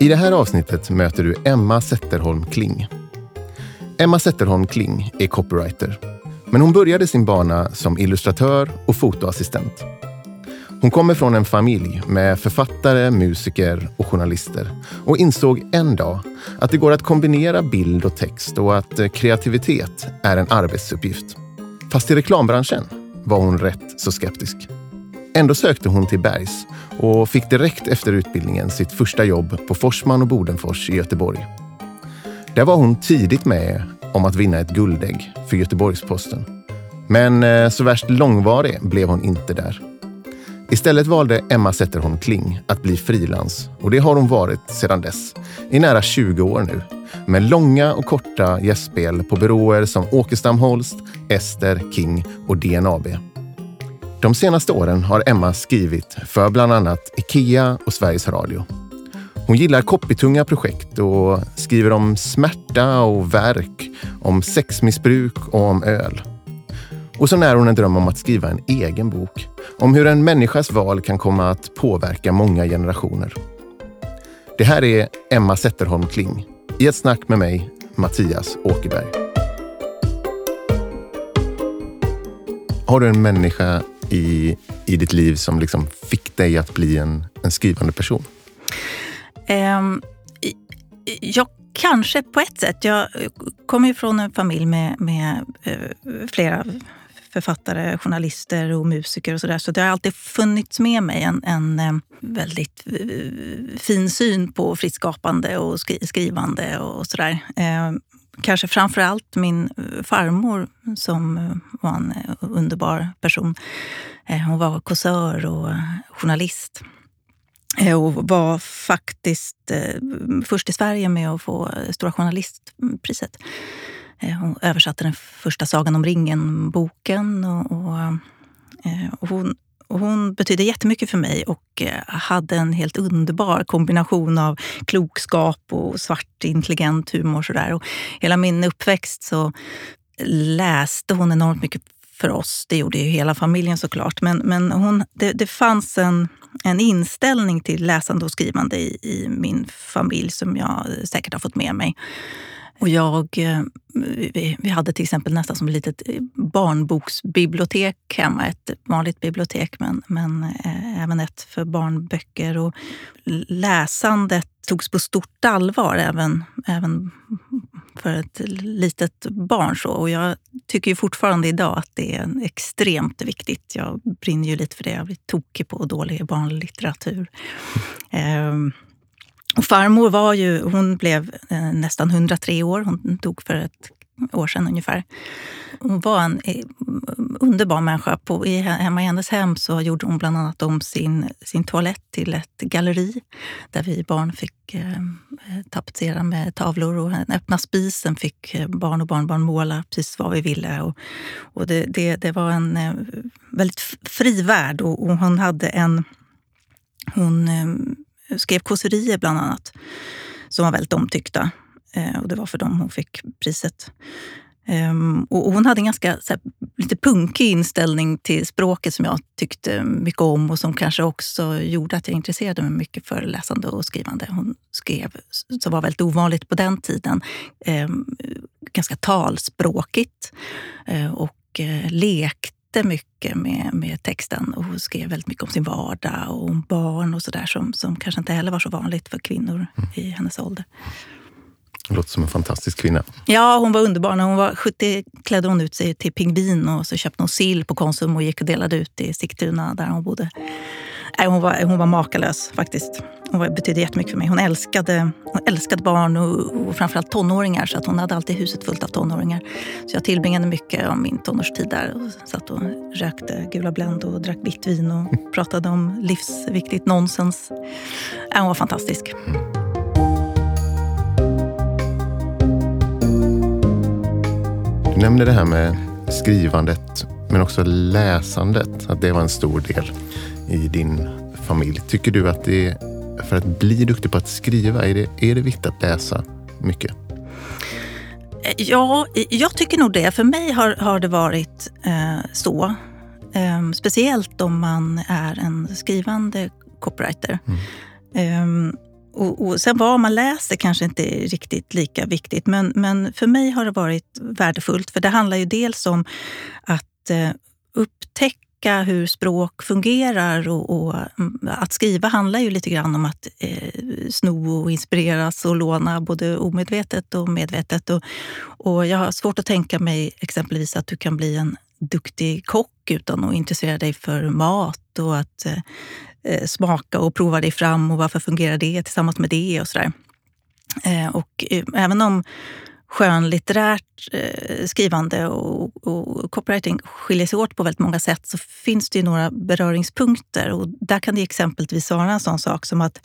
I det här avsnittet möter du Emma Zetterholm Kling. Emma Zetterholm Kling är copywriter, men hon började sin bana som illustratör och fotoassistent. Hon kommer från en familj med författare, musiker och journalister och insåg en dag att det går att kombinera bild och text och att eh, kreativitet är en arbetsuppgift. Fast i reklambranschen var hon rätt så skeptisk. Ändå sökte hon till Bergs och fick direkt efter utbildningen sitt första jobb på Forsman och Bodenfors i Göteborg. Där var hon tidigt med om att vinna ett guldägg för Göteborgs-Posten. Men eh, så värst långvarig blev hon inte där. Istället valde Emma Zetterholm Kling att bli frilans och det har hon varit sedan dess, i nära 20 år nu. Med långa och korta gästspel på byråer som Åkestam Holst, Ester, King och DNAB. De senaste åren har Emma skrivit för bland annat Ikea och Sveriges Radio. Hon gillar copytunga projekt och skriver om smärta och verk, om sexmissbruk och om öl. Och så när hon en dröm om att skriva en egen bok om hur en människas val kan komma att påverka många generationer. Det här är Emma Zetterholm Kling i ett snack med mig, Mattias Åkerberg. Har du en människa i, i ditt liv som liksom fick dig att bli en, en skrivande person? Ehm, um, jag kanske på ett sätt. Jag kommer ju från en familj med, med eh, flera författare, journalister och musiker och sådär. Så det har alltid funnits med mig en, en eh, väldigt eh, fin syn på fritt skapande och skri skrivande och sådär. Ehm, Kanske framför allt min eh, farmor som eh, var en eh, underbar person. Hon var kåsör och journalist. Och var faktiskt först i Sverige med att få Stora journalistpriset. Hon översatte den första Sagan om ringen-boken. Och, och, och hon, och hon betydde jättemycket för mig och eh, hade en helt underbar kombination av klokskap och svart intelligent humor. Så där. Och hela min uppväxt så läste hon enormt mycket för oss. Det gjorde ju hela familjen såklart. Men, men hon, det, det fanns en, en inställning till läsande och skrivande i, i, min familj som jag säkert har fått med mig. Och jag, eh, vi, vi hade till exempel nästan som ett litet eh, barnboksbibliotek hemma. Ett vanligt bibliotek, men, men eh, även ett för barnböcker. Och läsandet togs på stort allvar även, även för ett litet barn. Så. Och jag tycker ju fortfarande idag att det är extremt viktigt. Jag brinner ju lite för det. Jag blir tokig på dålig barnlitteratur. Mm och farmor var ju, hon blev eh, nästan 103 år. Hon dog för ett år sedan ungefär. Hon var en eh, underbar människa. På, hemma i hennes hem så gjorde hon bland annat om sin, sin toalett till ett galleri där vi barn fick eh, eh tapetsera med tavlor. Och den öppna spisen fick eh, barn och barnbarn måla precis vad vi ville. Och, och det, det, det, var en eh, väldigt fri värld och, och hon hade en... Hon eh, skrev kåserier bland annat som var väldigt omtyckta. Eh, och det var för dem hon fick priset. Ehm, och hon hade en ganska här, lite punkig inställning till språket som jag tyckte mycket om och som kanske också gjorde att jag intresserade mig mycket för läsande och skrivande. Hon skrev, som var väldigt ovanligt på den tiden, ehm, ganska talspråkigt eh, och uh, lekte mycket med, med texten. Och hon skrev väldigt mycket om sin vardag och om barn och sådär som, som kanske inte heller var så vanligt för kvinnor mm. i hennes ålder. Låter som en fantastisk kvinna. Ja, hon var underbar. När hon var 70 klädde hon ut sig till pingvin och så köpte hon sill på Konsum och gick och delade ut i Sigtuna där hon bodde. Nej, hon, var, hon var makalös faktiskt. Hon var, betydde jättemycket för mig. Hon älskade, hon älskade barn och, och framförallt tonåringar. Så att hon hade alltid huset fullt av tonåringar. Så jag tillbringade mycket av min tonårstid där. Och satt och rökte Gula Blend och drack vitt vin och pratade om livsviktigt nonsens. Nej, hon var fantastisk. Mm. Du nämnde det här med skrivandet men också läsandet, att det var en stor del i din familj. Tycker du att det är, för att bli duktig på att skriva, är det, är det viktigt att läsa mycket? Ja, jag tycker nog det. För mig har, har det varit eh, så. Eh, speciellt om man är en skrivande copywriter. Mm. Eh, och, och sen vad man läser kanske inte är riktigt lika viktigt, men, men för mig har det varit värdefullt. För det handlar ju dels om att eh, upptäcka hur språk fungerar och, och, mm, att skriva handlar ju lite grann om att eh, sno och inspireras och låna både omedvetet och medvetet. Och, och jag har svårt att tänka mig exempelvis att du kan bli en duktig kock utan att intressera dig för mat och att eh, eh smaka och prova dig fram och varför fungerar det tillsammans med det och sådär. Eh, och eh, även om skönlitterärt eh, skrivande och, och copywriting skiljer sig åt på väldigt många sätt så finns det ju några beröringspunkter. Och där kan det exempelvis vara en sån sak som att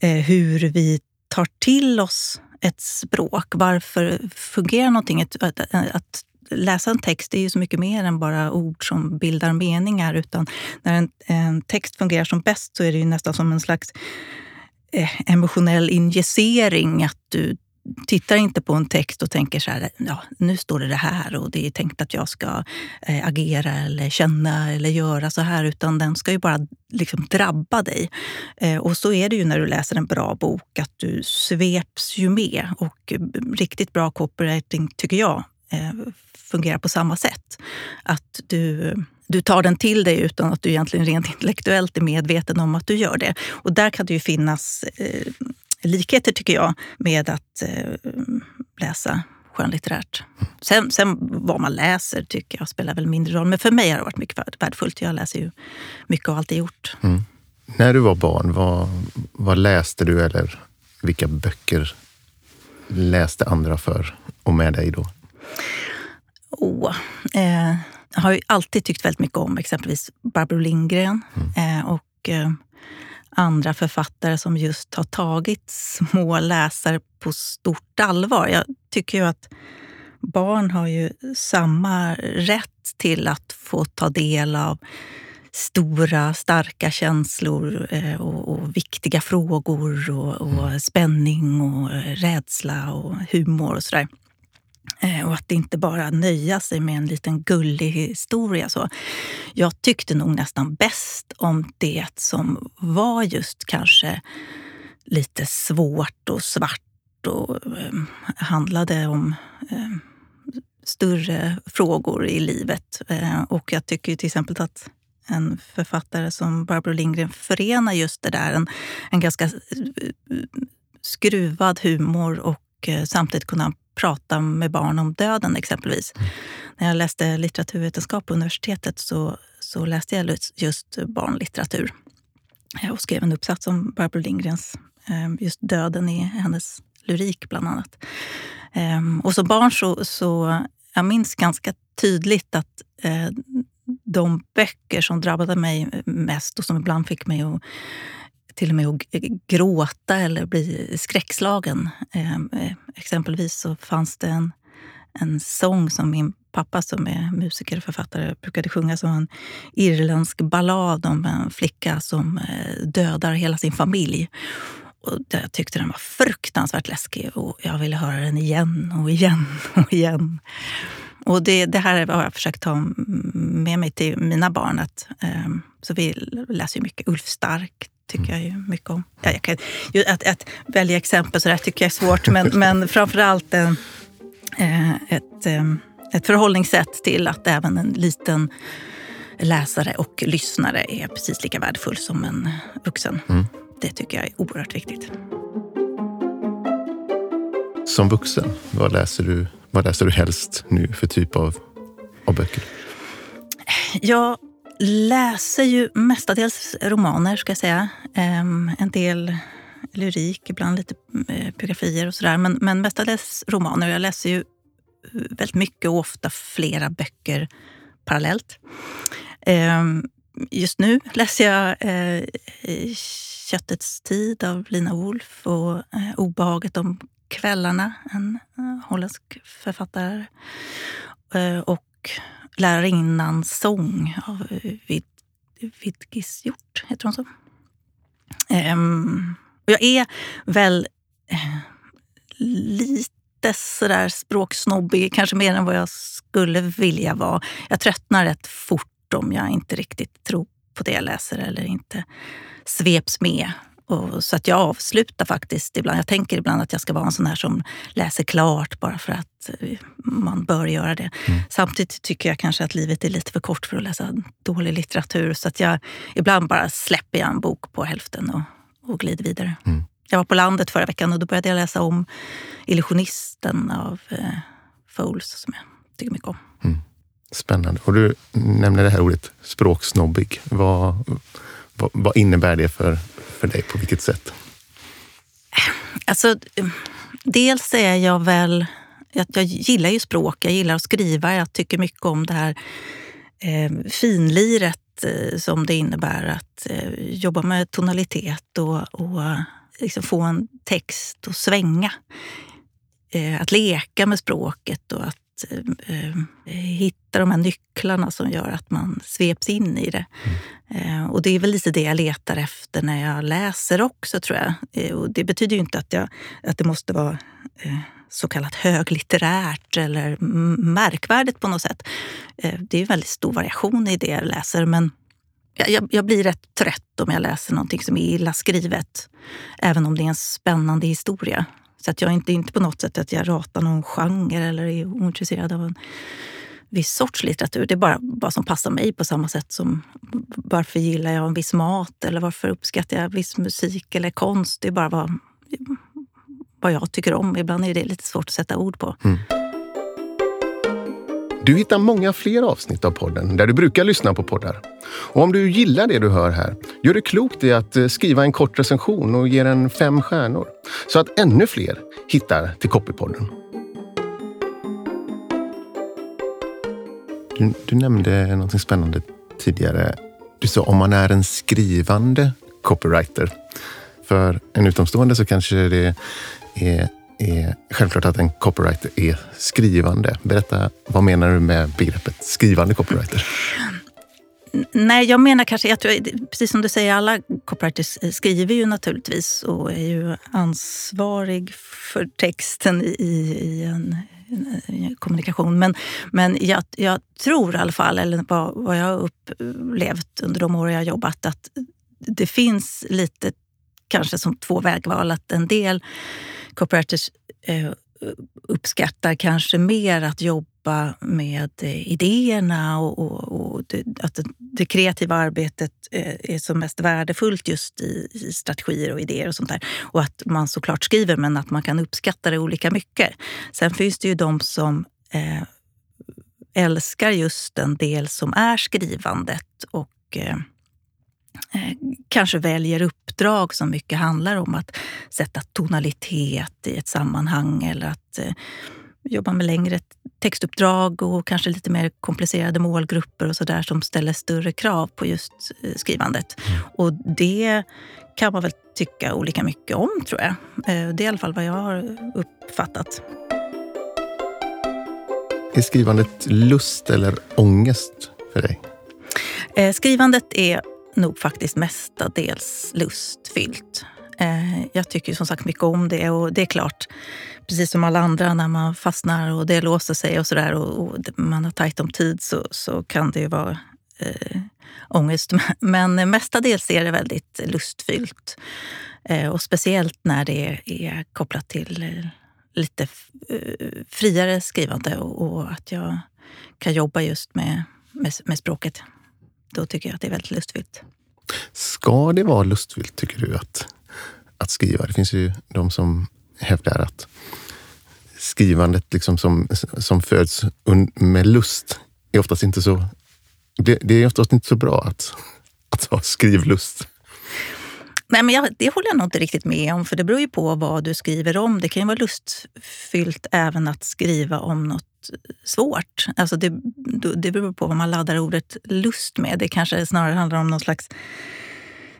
eh, hur vi tar till oss ett språk. Varför fungerar någonting? Att, att, att läsa en text är ju så mycket mer än bara ord som bildar meningar. Utan när en, en text fungerar som bäst så är det ju nästan som en slags eh, emotionell injicering. Att du tittar inte på en text och tänker så här, ja, nu står det det här och det är tänkt att jag ska eh, agera eller känna eller göra så här. Utan den ska ju bara liksom drabba dig. Eh, och så är det ju när du läser en bra bok, att du sveps ju med. Och eh, riktigt bra copywriting, tycker jag, eh, fungerar på samma sätt. Att du, du tar den till dig utan att du egentligen rent intellektuellt är medveten om att du gör det. Och där kan det ju finnas eh, likheter, tycker jag, med att eh, läsa skönlitterärt. Sen, sen vad man läser tycker jag spelar väl mindre roll. Men för mig har det varit mycket värdefullt. Jag läser ju mycket och alltid gjort. Mm. När du var barn, vad, vad läste du eller vilka böcker läste andra för och med dig då? Oh, eh, jag har ju alltid tyckt väldigt mycket om exempelvis Barbro Lindgren mm. eh, och eh, andra författare som just har tagit små läsare på stort allvar. Jag tycker ju att barn har ju samma rätt till att få ta del av stora, starka känslor eh, och, och, viktiga frågor och, och mm. spänning och rädsla och humor och sådär. Eh, Eh, och att inte bara nöja sig med en liten gullig historia. Så jag tyckte nog nästan bäst om det som var just kanske lite svårt och svart och eh, handlade om eh, större frågor i livet. Eh, och jag tycker till exempel att en författare som Barbro Lindgren förenar just det där. En, en ganska eh, eh, skruvad humor och eh, samtidigt kunna prata med barn om döden exempelvis. Mm. När jag läste litteraturvetenskap på universitetet så, så läste jag just barnlitteratur. Och skrev en uppsats om Barbro Lindgrens eh, just döden i hennes lyrik bland annat. Ehm, och som barn så, så jag minns ganska tydligt att eh, de böcker som drabbade mig mest och som ibland fick mig att till och med att gråta eller bli skräckslagen. Ehm, eh, exempelvis så fanns det en, en sång som min pappa som är musiker och författare brukade sjunga som en irländsk ballad om en flicka som eh, dödar hela sin familj. Och jag tyckte den var fruktansvärt läskig och jag ville höra den igen och igen och igen. Och det, det här har jag försökt ta med mig till mina barn. Att, eh, så vi läser mycket Ulf Stark tycker jag ju mycket om. Ja, jag kan, att, att välja exempel så där tycker jag är svårt, men, men framförallt eh, ett, eh, ett förhållningssätt till att även en liten läsare och lyssnare är precis lika värdefull som en vuxen. Mm. Det tycker jag är oerhört viktigt. Som vuxen, vad läser du, vad läser du helst nu för typ av, av böcker? Jag läser ju mestadels romaner, ska jag säga. Ehm, en del lyrik, ibland lite eh, biografier och sådär. Men, men mestadels romaner. Jag läser ju eh, väldigt mycket och ofta flera böcker parallellt. Ehm, just nu läser jag eh, Köttets tid av Lina Wolf och Obehaget om kvällarna, en holländsk författare. Och och Lärarinnan sång av Vid, Vidgisgjort, heter hon så? Um, och jag är väl eh, lite sådär språksnobbig, kanske mer än vad jag skulle vilja vara. Jag tröttnar rätt fort om jag inte riktigt tror på det jag läser eller inte sveps med och, så att jag avslutar faktiskt ibland. Jag tänker ibland att jag ska vara en sån här som läser klart bara för att eh, man bör göra det. Mm. Samtidigt tycker jag kanske att livet är lite för kort för att läsa dålig litteratur. Så att jag ibland bara släpper jag en bok på hälften och, och glider vidare. Mm. Jag var på landet förra veckan och då började jag läsa om Illusionisten av eh, Fowles som jag tycker mycket om. Mm. Spännande. Och du nämner det här ordet språksnobbig. Vad, vad, vad, innebär det för, för dig? På vilket sätt? Alltså, dels är jag väl... Jag, jag gillar ju språk, jag gillar att skriva. Jag tycker mycket om det här eh, finliret eh, som det innebär att eh, jobba med tonalitet och, och liksom få en text att svänga. Eh, att leka med språket och att eh, eh, hitta de här nycklarna som gör att man sveps in i det. Mm. och det är väl lite det jag letar efter när jag läser också, tror jag. och det betyder ju inte att, jag, att det måste vara så kallat höglitterärt eller märkvärdigt på något sätt. Det är en väldigt stor variation i det jag läser, men jag, jag, blir rätt trött om jag läser någonting som är illa skrivet. Även om det är en spännande historia. Så att jag är inte, inte på något sätt att jag ratar någon genre eller är ointresserad av en viss sorts litteratur. Det är bara vad som passar mig på samma sätt som varför gillar jag en viss mat eller varför uppskattar jag viss musik eller konst. Det är bara vad, vad jag tycker om. Ibland är det lite svårt att sätta ord på. Mm. Du hittar många fler avsnitt av podden där du brukar lyssna på poddar. Och om du gillar det du hör här, gör det klokt i att eh, skriva en kort recension och ge den fem stjärnor så att ännu fler hittar till Copypodden. Du, du nämnde något spännande tidigare. Du sa om man är en skrivande copywriter. För en utomstående så kanske det är är självklart att en copywriter är skrivande. Berätta, vad menar du med begreppet skrivande copywriter? Nej, jag menar kanske, jag tror, precis som du säger, alla copywriters eh, skriver ju naturligtvis och är ju ansvarig för texten i, i en, en kommunikation. Men, men jag, jag, tror i alla fall, eller vad, vad jag har upplevt under de år jag har jobbat, att det finns lite kanske som två vägval. Att en del copywriters eh, uppskattar kanske mer att jobba med eh, idéerna och, och, och det, att det, det, kreativa arbetet eh, är som mest värdefullt just i, i, strategier och idéer och sånt där. Och att man såklart skriver, men att man kan uppskatta det olika mycket. Sen finns det ju de som eh, älskar just den del som är skrivandet och Eh, kanske väljer uppdrag som mycket handlar om att sätta tonalitet i ett sammanhang eller att eh, jobba med längre textuppdrag och kanske lite mer komplicerade målgrupper och sådär som ställer större krav på just eh, skrivandet. Mm. Och det kan man väl tycka olika mycket om, tror jag. Det är i alla fall vad jag har uppfattat. Är skrivandet lust eller ångest för dig? Skrivandet är nog faktiskt mestadels lustfyllt. Eh, jag tycker som sagt mycket om det och det är klart, precis som alla andra, när man fastnar och det låser sig och sådär och, och man har tajt om tid så, så kan det ju vara eh, ångest. Men mestadels är det väldigt lustfyllt. Eh, och speciellt när det är, kopplat till eh, lite eh, friare skrivande och, och, att jag kan jobba just med, med, med språket då tycker jag att det är väldigt lustfyllt. Ska det vara lustfyllt, tycker du, att, att skriva? Det finns ju de som hävdar att skrivandet liksom som, som föds med lust är oftast inte så... Det, det är oftast inte så bra att, att ha skrivlust. Nej, men jag, det håller jag nog inte riktigt med om, för det beror ju på vad du skriver om. Det kan ju vara lustfyllt även att skriva om något svårt. Alltså det, det beror på vad man laddar ordet lust med. Det kanske snarare handlar om någon slags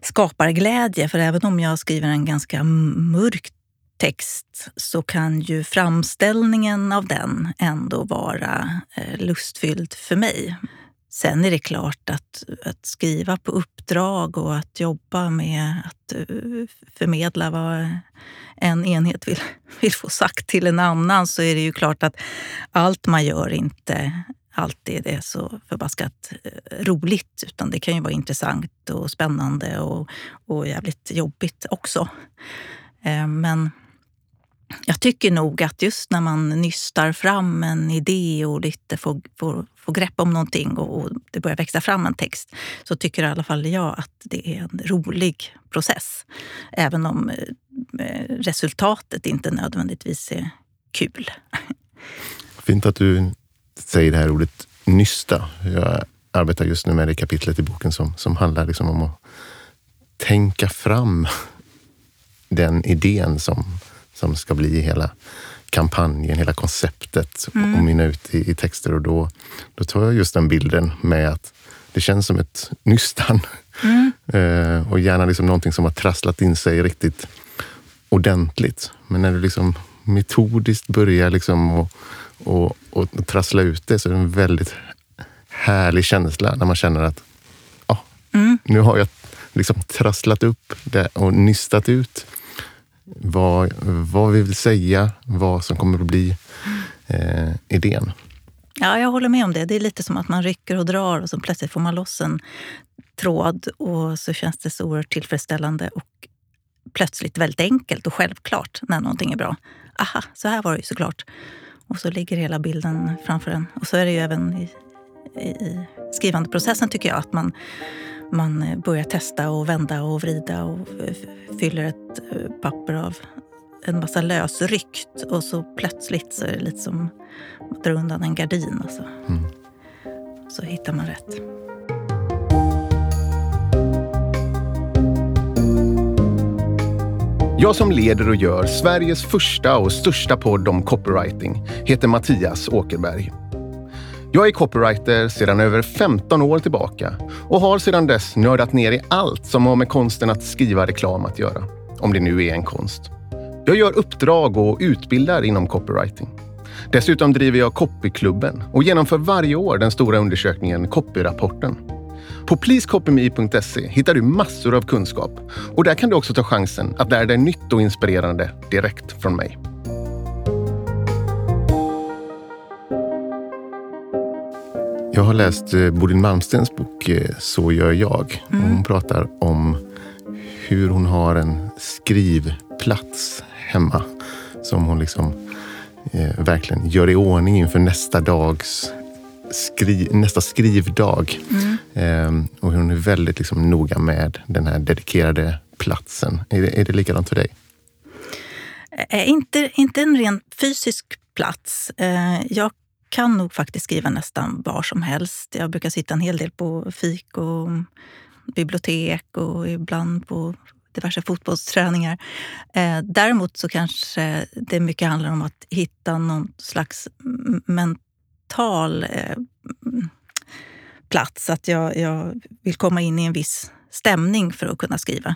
skaparglädje. För även om jag skriver en ganska mörk text så kan ju framställningen av den ändå vara eh, lustfylld för mig. Sen är det klart att, att skriva på uppdrag och att jobba med att eh, förmedla vad en enhet vill, vill få sagt till en annan så är det ju klart att allt man gör inte alltid är så förbaskat eh, roligt. Utan det kan ju vara intressant och spännande och, och jävligt jobbigt också. Eh, men jag tycker nog att just när man nystar fram en idé och lite får, får, får grepp om någonting och, och, det börjar växa fram en text så tycker i alla fall jag att det är en rolig process. Även om eh, resultatet inte nödvändigtvis är kul. Fint att du säger det här ordet nysta. Jag arbetar just nu med det kapitlet i boken som, som handlar liksom om att tänka fram den idén som som ska bli hela kampanjen, hela konceptet mm. och mynna ut i, i, texter. Och då, då tar jag just den bilden med att det känns som ett nystan. Mm. eh, och gärna liksom någonting som har trasslat in sig riktigt ordentligt. Men när du liksom metodiskt börjar liksom och, och, och trassla ut det så är det en väldigt härlig känsla när man känner att ja, mm. nu har jag liksom trasslat upp det och nystat ut vad, vad vi vill säga, vad som kommer att bli eh, idén. Ja, jag håller med om det. Det är lite som att man rycker och drar och så plötsligt får man loss en tråd och så känns det så oerhört tillfredsställande och plötsligt väldigt enkelt och självklart när någonting är bra. Aha, så här var det ju såklart. Och så ligger hela bilden framför en. Och så är det ju även i, i, i skrivandeprocessen tycker jag, att man man eh, börjar testa och vända och vrida och fyller ett eh, papper av en massa lösryckt och så plötsligt så är det lite som att dra undan en gardin. Alltså. Mm. Så hittar man rätt. Jag som leder och gör Sveriges första och största podd om copywriting heter Mattias Åkerberg. Jag är copywriter sedan över 15 år tillbaka och har sedan dess nördat ner i allt som har med konsten att skriva reklam att göra. Om det nu är en konst. Jag gör uppdrag och utbildar inom copywriting. Dessutom driver jag Copyklubben och genomför varje år den stora undersökningen Copyrapporten. På pleasecopyme.se hittar du massor av kunskap och där kan du också ta chansen att lära dig nytt och inspirerande direkt från mig. Jag har läst eh, Bodil Malmstens bok eh, Så gör jag. Mm. Hon pratar om hur hon har en skrivplats hemma som hon liksom eh, verkligen gör i ordning inför nästa dags skri nästa skrivdag. Mm. Eh, och hon är väldigt liksom noga med den här dedikerade platsen. Är det, är det likadant för dig? Eh, inte, inte en rent fysisk plats. Eh, jag kan nog faktiskt skriva nästan var som helst. Jag brukar sitta en hel del på fik och bibliotek och ibland på diverse fotbollsträningar. Eh, däremot så kanske det mycket handlar om att hitta någon slags mental eh, plats. Att jag, jag, vill komma in i en viss stämning för att kunna skriva.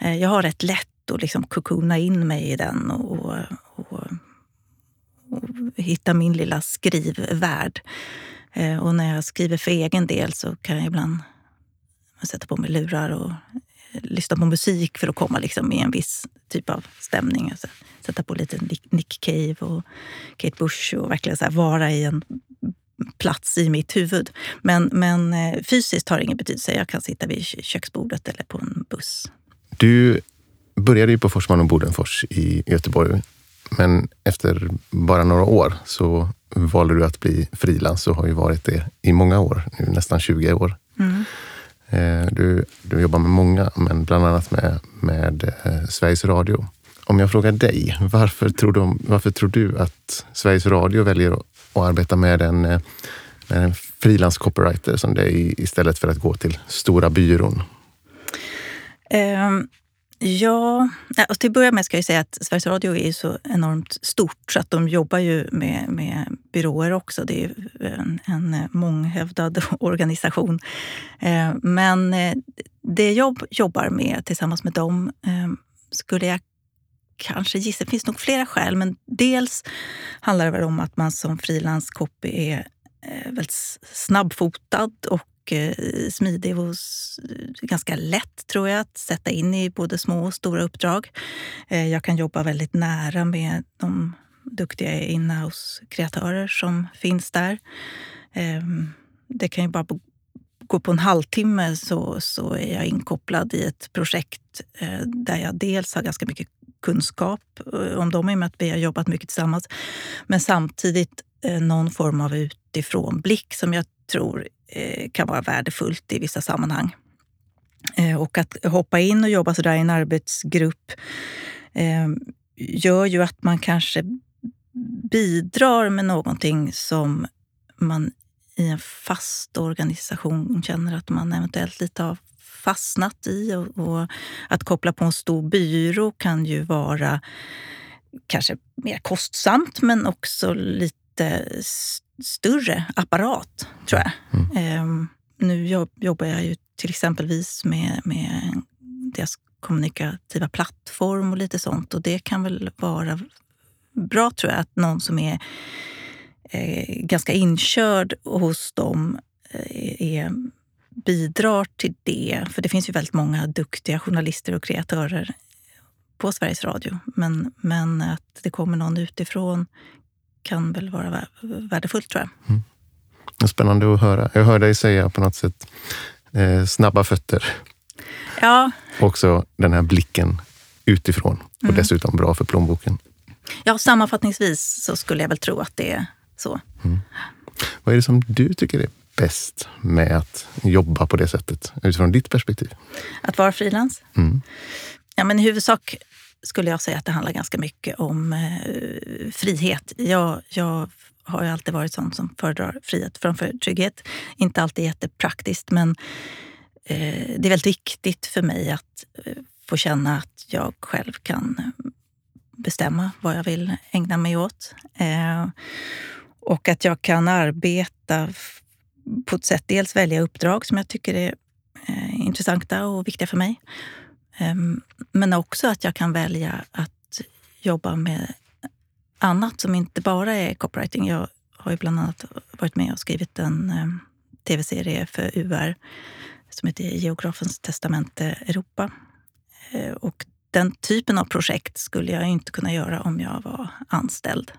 Eh, jag har rätt lätt att liksom kokona in mig i den och, och hitta min lilla skrivvärld. Eh, och när jag skriver för egen del så kan jag ibland sätta på mig lurar och eh, lyssna på musik för att komma liksom i en viss typ av stämning. Alltså, sätta på lite Nick Cave och Kate Bush och verkligen så vara i en plats i mitt huvud. Men, men eh, fysiskt har det ingen betydelse. Jag kan sitta vid köksbordet eller på en buss. Du började ju på Forsman och Bodenfors i Göteborg men efter bara några år så valde du att bli frilans och har ju varit det i många år, nu nästan 20 år. Mm. Eh, du, du jobbar med många, men bland annat med, med eh, Sveriges Radio. Om jag frågar dig, varför tror, du, varför tror du att Sveriges Radio väljer att, arbeta med en, eh, med en frilans copywriter som dig istället för att gå till stora byrån? Um Ja, och till att börja med ska jag säga att Sveriges Radio är så enormt stort så att de jobbar ju med, med byråer också. Det är en, en månghävdad organisation. Eh, men eh, det jag jobbar med tillsammans med dem eh, skulle jag kanske gissa, det finns nog flera skäl, men dels handlar det väl om att man som frilanscopy är väldigt snabbfotad och Eh, smidig och ganska lätt tror jag att sätta in i både små och stora uppdrag. Eh, jag kan jobba väldigt nära med de duktiga inhouse-kreatörer som finns där. Ehm, det kan ju bara gå på en halvtimme så, så är jag inkopplad i ett projekt eh, där jag dels har ganska mycket kunskap om dem i och med att vi har jobbat mycket tillsammans. Men samtidigt någon form av utifrånblick som jag tror Eh, kan vara värdefullt i vissa sammanhang. Eh, och att hoppa in och jobba sådär i en arbetsgrupp eh, gör ju att man kanske bidrar med någonting som man i en fast organisation känner att man eventuellt lite har fastnat i. Och, och, att koppla på en stor byrå kan ju vara kanske mer kostsamt men också lite större apparat, tror jag. Mm. Ehm, nu jobbar jag ju till exempelvis med, med deras kommunikativa plattform och lite sånt. Och det kan väl vara bra, tror jag, att någon som är eh, ganska inkörd hos dem eh, är, bidrar till det. För det finns ju väldigt många duktiga journalister och kreatörer på Sveriges Radio. Men, men att det kommer någon utifrån kan väl vara värdefullt, tror jag. Mm. Spännande att höra. Jag hör dig säga på något sätt eh, snabba fötter. Ja. Också den här blicken utifrån och mm. dessutom bra för plånboken. Ja, sammanfattningsvis så skulle jag väl tro att det är så. Mm. Vad är det som du tycker är bäst med att jobba på det sättet utifrån ditt perspektiv? Att vara frilans? Mm. Ja, men I huvudsak skulle jag säga att det handlar ganska mycket om eh, frihet. Jag, jag har ju alltid varit sån som föredrar frihet framför trygghet. Inte alltid jättepraktiskt, men eh, det är väldigt viktigt för mig att eh, få känna att jag själv kan eh, bestämma vad jag vill ägna mig åt. Eh, och att jag kan arbeta på ett sätt, dels välja uppdrag som jag tycker är eh, intressanta och viktiga för mig. Ehm, men också att jag kan välja att jobba med annat som inte bara är copywriting. Jag har ju bland annat varit med och skrivit en ehm, tv-serie för UR som heter Geografens testamente Europa. Ehm, och den typen av projekt skulle jag inte kunna göra om jag var anställd.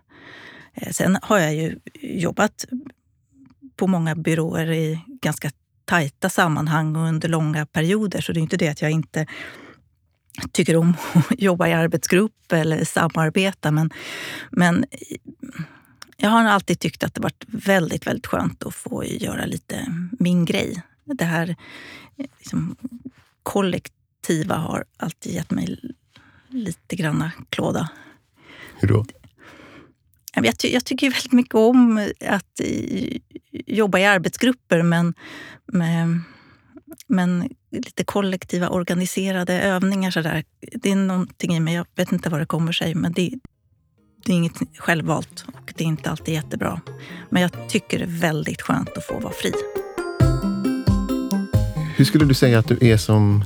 Sen har jag ju jobbat på många byråer i ganska tajta sammanhang och under långa perioder. Så det är inte det att jag inte tycker om att jobba i arbetsgrupp eller samarbeta. Men, men jag har alltid tyckt att det varit väldigt, väldigt skönt att få göra lite min grej. Det här liksom, kollektiva har alltid gett mig lite granna klåda. Hur då? Jag, jag tycker väldigt mycket om att jobba i arbetsgrupper men, med, men lite kollektiva organiserade övningar. Så där. Det är någonting i mig, jag vet inte vad det kommer sig, men det, det är inget självvalt och det är inte alltid jättebra. Men jag tycker det är väldigt skönt att få vara fri. Hur skulle du säga att du är som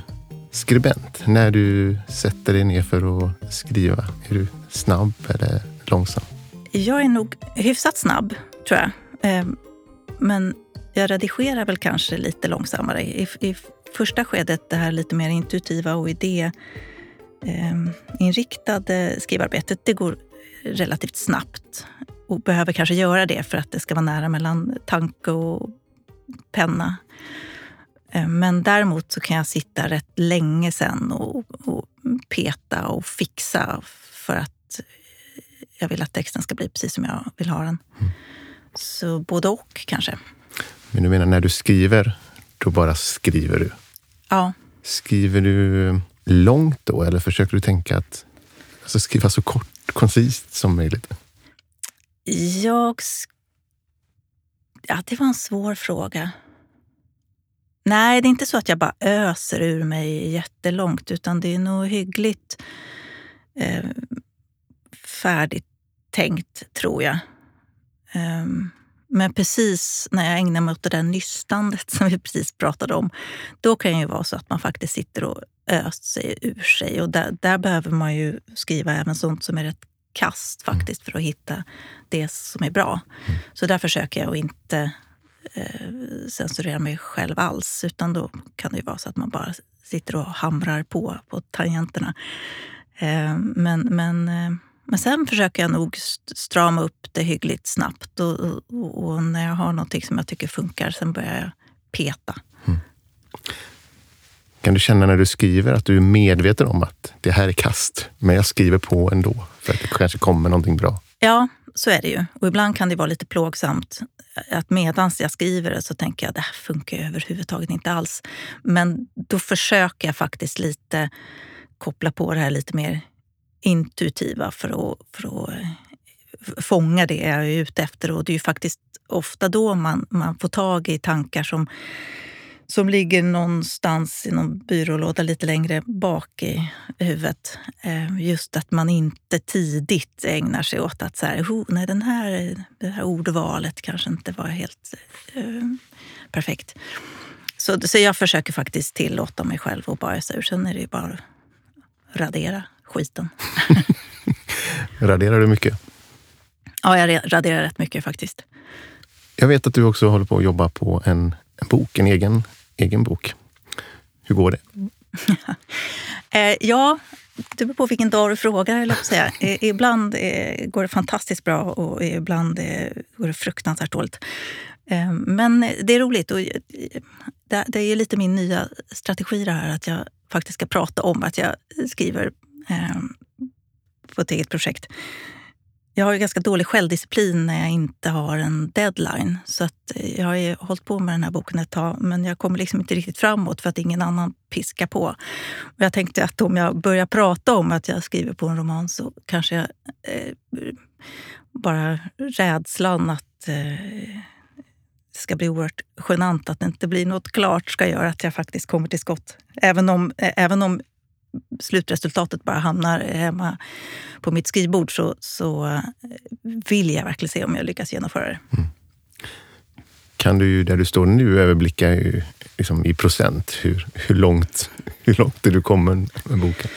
skribent? När du sätter dig ner för att skriva, är du snabb eller långsam? Jag är nog hyfsat snabb, tror jag. Ehm, men jag redigerar väl kanske lite långsammare. I, i första skedet, det här lite mer intuitiva och idéinriktade ehm, skrivarbetet, det går relativt snabbt och behöver kanske göra det för att det ska vara nära mellan tanke och penna. Ehm, men däremot så kan jag sitta rätt länge sen och, och peta och fixa för att jag vill att texten ska bli precis som jag vill ha den. Mm. Så både och kanske. Men du menar när du skriver, då bara skriver du? Ja. Skriver du långt då eller försöker du tänka att alltså skriva så kort, koncist som möjligt? Jag... Ja, det var en svår fråga. Nej, det är inte så att jag bara öser ur mig jättelångt, utan det är nog hyggligt eh, färdigt tänkt, tror jag. Um, men precis när jag ägnar mig åt det där nystandet som vi precis pratade om, då kan det ju vara så att man faktiskt sitter och öst sig ur sig. Och där, där behöver man ju skriva även sånt som är rätt kast mm. faktiskt för att hitta det som är bra. Mm. Så där försöker jag att inte eh, censurera mig själv alls. Utan då kan det ju vara så att man bara sitter och hamrar på, på tangenterna. Eh, men men eh, Men sen försöker jag nog strama upp det hyggligt snabbt. Och, och, och när jag har någonting som jag tycker funkar, sen börjar jag peta. Mm. Kan du känna när du skriver att du är medveten om att det här är kast, men jag skriver på ändå för att det kanske kommer någonting bra? Ja, så är det ju. Och ibland kan det vara lite plågsamt att medans jag skriver det så tänker jag det här funkar överhuvudtaget inte alls. Men då försöker jag faktiskt lite koppla på det här lite mer intuitiva för att, för att eh, fånga det jag är ute efter. Och det är ju faktiskt ofta då man, man får tag i tankar som som ligger någonstans i någon byrålåda lite längre bak i huvudet. Eh, just att man inte tidigt ägnar sig åt att så här, oh, nej, den här, det här ordvalet kanske inte var helt eh, perfekt. Så, så jag försöker faktiskt tillåta mig själv att bara ur. Sen är det ju bara att radera skiten. Raderar du mycket? Ja, jag raderar rätt mycket faktiskt. Jag vet att du också håller på att jobba på en, en bok, en egen egen bok. Hur går det? Eh, ja, det beror på vilken dag du frågar. Eller säga. Ibland går det fantastiskt bra och ibland går det fruktansvärt dåligt. Eh, men det är roligt. Och det är lite min nya strategi det här att jag faktiskt ska prata om att jag skriver eh, Ehm, på ett eget projekt. Jag har ju ganska dålig självdisciplin när jag inte har en deadline. Så att eh, jag har ju hållit på med den här boken ett tag men jag kommer liksom inte riktigt framåt för att ingen annan piskar på. Och jag tänkte att om jag börjar prata om att jag skriver på en roman så kanske jag eh, bara rädslan att eh, det ska bli oerhört genant att det inte blir något klart ska göra att jag faktiskt kommer till skott. Även om, eh, även om slutresultatet bara hamnar hemma på mitt skrivbord så, så eh, vill jag verkligen se om jag lyckas genomföra det. Mm. Kan du, där du står nu, överblicka liksom i procent hur, hur, långt, hur långt är du kommer med boken?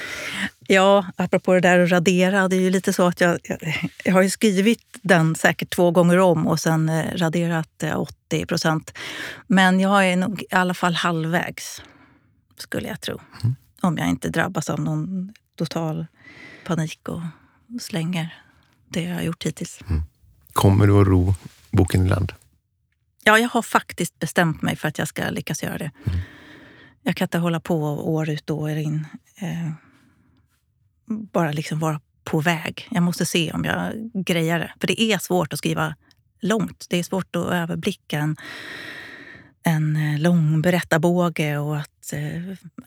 Ja, apropå det där att radera. Det är ju lite så att jag, jag, jag har skrivit den säkert två gånger om och sen eh, raderat 80 eh, procent. Men jag är nog i alla fall halvvägs, skulle jag tro. Mm. Om jag inte drabbas av någon total panik och slänger det jag har gjort hittills. Mm. Kommer du att ro boken i land? Ja, jag har faktiskt bestämt mig för att jag ska lyckas göra det. Mm. Jag kan inte hålla på år ut och år in. Eh, bara liksom vara på väg. Jag måste se om jag grejar det. För det är svårt att skriva långt. Det är svårt att överblicka en, en eh, lång berättarbåge och att,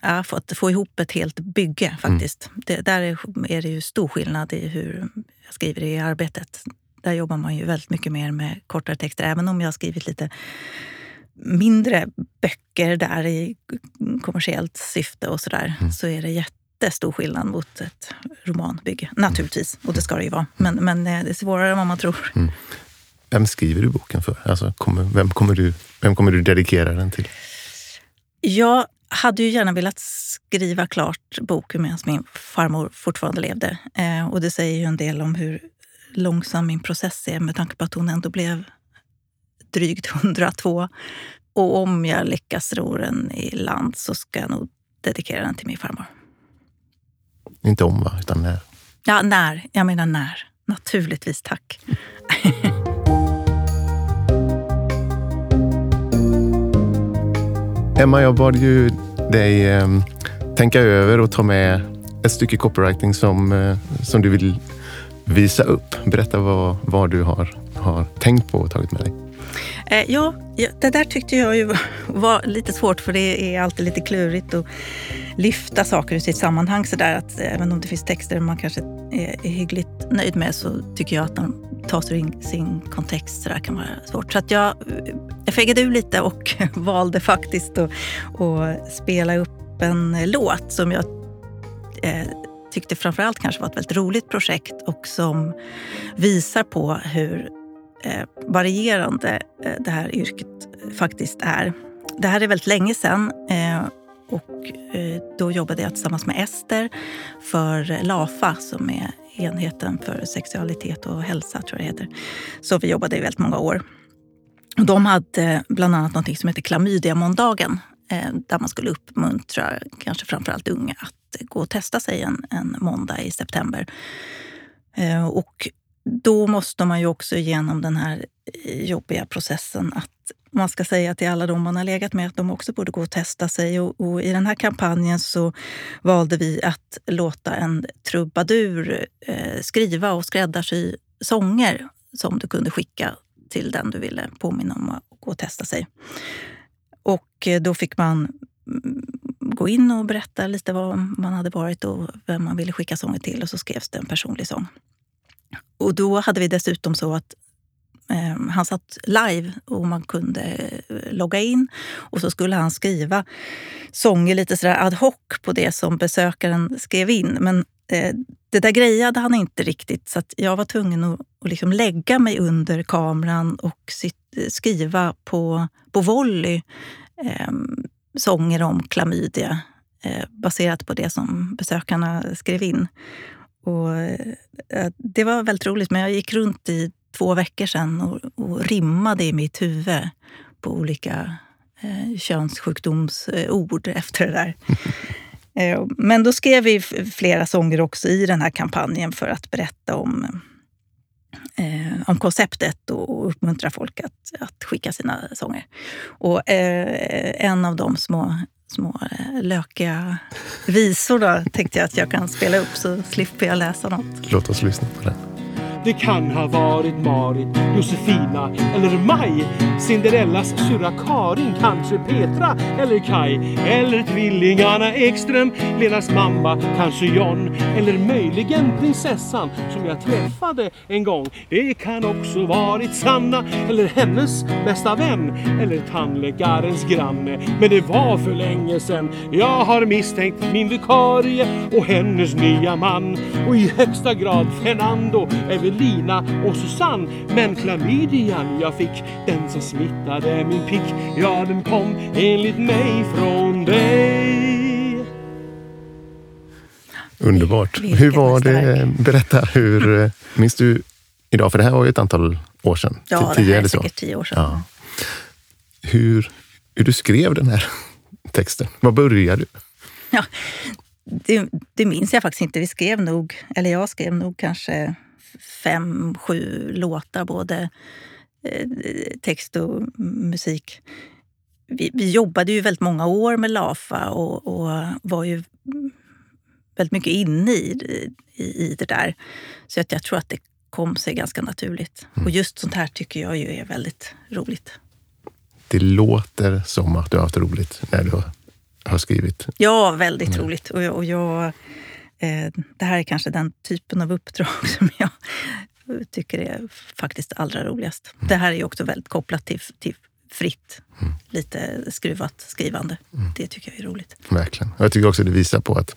äh, få, att få ihop ett helt bygge faktiskt. Mm. Det, där är, det ju stor skillnad i hur jag skriver i arbetet. Där jobbar man ju väldigt mycket mer med kortare texter. Även om jag har skrivit lite mindre böcker där i kommersiellt syfte och sådär, mm. så är det jättestor skillnad mot ett romanbygge. Naturligtvis, och det ska det ju vara. Men, men eh, det är svårare än vad man tror. Mm. Vem skriver du boken för? Alltså, kommer, vem, kommer du, vem kommer du dedikera den till? Jag hade ju gärna velat skriva klart boken medan min farmor fortfarande levde. Eh, och det säger ju en del om hur långsam min process är med tanke på att hon ändå blev drygt 102. Och om jag lyckas ro den i land så ska jag nog dedikera den till min farmor. Inte om, va? Utan när? Ja, när. Jag menar när. Naturligtvis, tack. Emma, jag bad ju dig eh, tänka över och ta med ett stycke copywriting som, eh, som du vill visa upp. Berätta vad, vad du har, har tänkt på och tagit med dig. Eh, ja, det där tyckte jag ju var lite svårt för det är alltid lite klurigt att lyfta saker ur sitt sammanhang. sådär att även om det finns texter man kanske är, är hyggligt nöjd med så tycker jag att de tas ur sin kontext så där kan vara svårt. Så att jag, jag fegade ur lite och valde faktiskt att, att spela upp en låt som jag eh, tyckte framförallt kanske var ett väldigt roligt projekt och som visar på hur eh, varierande eh, det här yrket faktiskt är. Det här är väldigt länge sedan eh, och eh, då jobbade jag tillsammans med Ester för LAFA som är enheten för sexualitet och hälsa, tror jag det heter. Så vi jobbade i väldigt många år. De hade bland annat något som heter klamydiamåndagen eh, där man skulle uppmuntra kanske framförallt unga att gå och testa sig en, en måndag i september. Eh, och då måste man ju också igenom den här eh, jobbiga processen att man ska säga till alla de man har legat med att de också borde gå och testa sig. Och, och I den här kampanjen så valde vi att låta en trubadur eh, skriva och skräddarsy sånger som du kunde skicka till den du ville påminna om att gå och testa sig. Och eh, då fick man mm, gå in och berätta lite var man hade varit och vem man ville skicka sånger till och så skrevs det en personlig sång. Och då hade vi dessutom så att eh, han satt live och man kunde eh, logga in och så skulle han skriva sånger lite sådär ad hoc på det som besökaren skrev in. Men eh, det där grejade han inte riktigt så jag var tvungen att, att liksom lägga mig under kameran och skriva på, på volley eh, sånger om klamydia eh, baserat på det som besökarna skrev in. Och, eh, det var väldigt roligt, men jag gick runt i två veckor sedan och, och rimmade i mitt huvud på olika eh, könssjukdomsord efter det där. eh, men då skrev vi flera sånger också i den här kampanjen för att berätta om, eh, om konceptet och uppmuntra folk att, att skicka sina sånger. Och eh, en av de små små eh, lökiga visor då, tänkte jag att jag kan spela upp så slipper jag läsa något. Låt oss lyssna på det. Det kan ha varit Marit, Josefina eller Maj. Cinderellas syrra Karin, kanske Petra eller Kai. Eller tvillingarna Ekström, Lenas mamma, kanske John. Eller möjligen prinsessan som jag träffade en gång. Det kan också varit Sanna eller hennes bästa vän. Eller tandläkarens granne. Men det var för länge sen. Jag har misstänkt min vikarie och hennes nya man. Och i högsta grad Fernando är Evelina och Susanne. Men klamydian jag fick, den som smittade min pick, ja den kom enligt mig från dig. Underbart. Vilken hur var det? Berätta, hur eh, minns du idag? För det här var ju ett antal år sedan. Ja, tio, det här är säkert tio år sedan. Ja. Hur, hur du skrev den här texten. Var började du? Ja, det, det minns jag faktiskt inte. Vi skrev nog, eller jag skrev nog kanske fem, sju låtar, både eh, text och musik. Vi, vi, jobbade ju väldigt många år med LAFA och, och var ju väldigt mycket inne i, i, i det där. Så att jag tror att det kom sig ganska naturligt. Mm. Och just sånt här tycker jag ju är väldigt roligt. Det låter som att du har haft roligt när du har skrivit. Ja, väldigt mm. roligt. Och jag, och jag det här är kanske den typen av uppdrag som jag tycker är faktiskt allra roligast. Det här är också väldigt kopplat till, till fritt, mm. lite skruvat skrivande. Mm. Det tycker jag är roligt. Verkligen. Jag tycker också det visar på att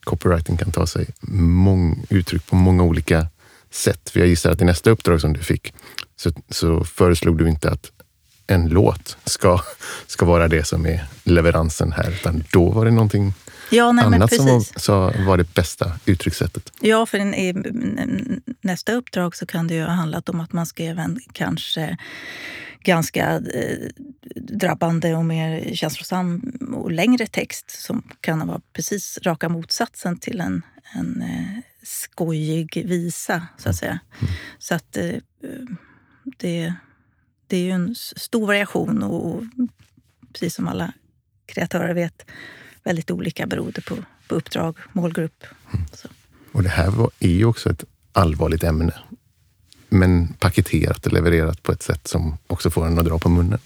copywriting kan ta sig mång, uttryck på många olika sätt. För jag gissar att i nästa uppdrag som du fick så, så föreslog du inte att en låt ska, ska vara det som är leveransen här, utan då var det någonting ja, nej, annat som var, så var det bästa uttryckssättet. Ja, för i nästa uppdrag så kan det ju ha handlat om att man skrev en kanske ganska eh, drabbande och mer känslosam och längre text som kan vara precis raka motsatsen till en, en eh, skojig visa, så att säga. Mm. Så att eh, det, det är ju en stor variation och precis som alla kreatörer vet väldigt olika beroende på, på uppdrag, målgrupp. Mm. Och det här var, är ju också ett allvarligt ämne. Men paketerat och levererat på ett sätt som också får en att dra på munnen.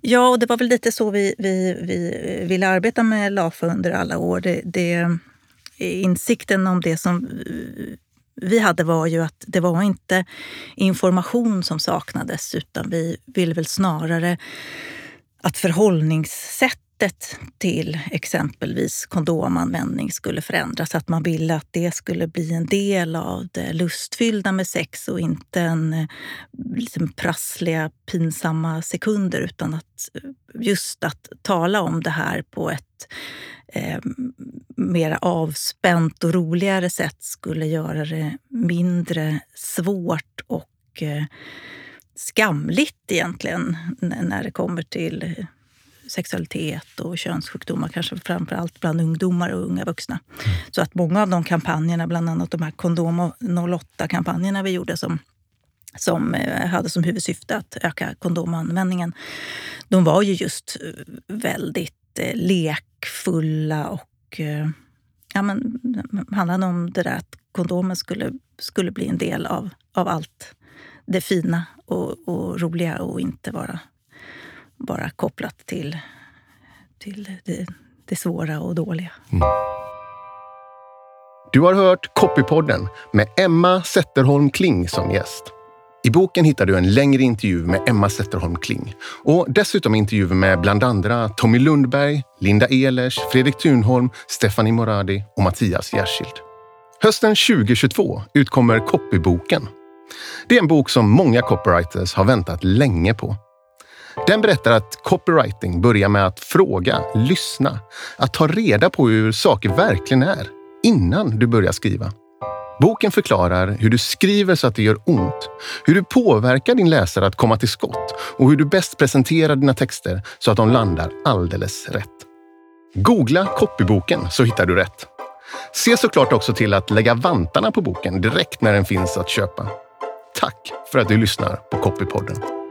Ja, och det var väl lite så vi, vi, vi ville arbeta med LAFA under alla år. Det, det, insikten om det som vi hade var ju att det var inte information som saknades utan vi ville väl snarare att förhållningssätt sättet till exempelvis kondomanvändning skulle förändras. Att man ville att det skulle bli en del av det lustfyllda med sex och inte en eh, liksom prassliga, pinsamma sekunder. Utan att eh, just att tala om det här på ett eh, mer avspänt och roligare sätt skulle göra det mindre svårt och eh, skamligt egentligen när det kommer till eh, sexualitet och könssjukdomar, kanske framför allt bland ungdomar och unga vuxna. Mm. Så att många av de kampanjerna, bland annat de här Kondom 08-kampanjerna vi gjorde som som eh, hade som huvudsyfte att öka kondomanvändningen. De var ju just eh, väldigt eh, lekfulla och ja, men, handlade om det där att kondomen skulle, skulle bli en del av, av allt det fina och, och roliga och inte vara bara kopplat till, till det, det svåra och dåliga. Mm. Du har hört Copypodden med Emma Zetterholm Kling som gäst. I boken hittar du en längre intervju med Emma Zetterholm Kling och dessutom intervjuer med bland andra Tommy Lundberg, Linda Ehlers, Fredrik Thunholm, Stephanie Moradi och Mattias Gärskild. Hösten 2022 utkommer Copyboken. Det är en bok som många copywriters har väntat länge på. Den berättar att copywriting börjar med att fråga, lyssna, att ta reda på hur saker verkligen är innan du börjar skriva. Boken förklarar hur du skriver så att det gör ont, hur du påverkar din läsare att komma till skott och hur du bäst presenterar dina texter så att de landar alldeles rätt. Googla copyboken så hittar du rätt. Se såklart också till att lägga vantarna på boken direkt när den finns att köpa. Tack för att du lyssnar på Copypodden.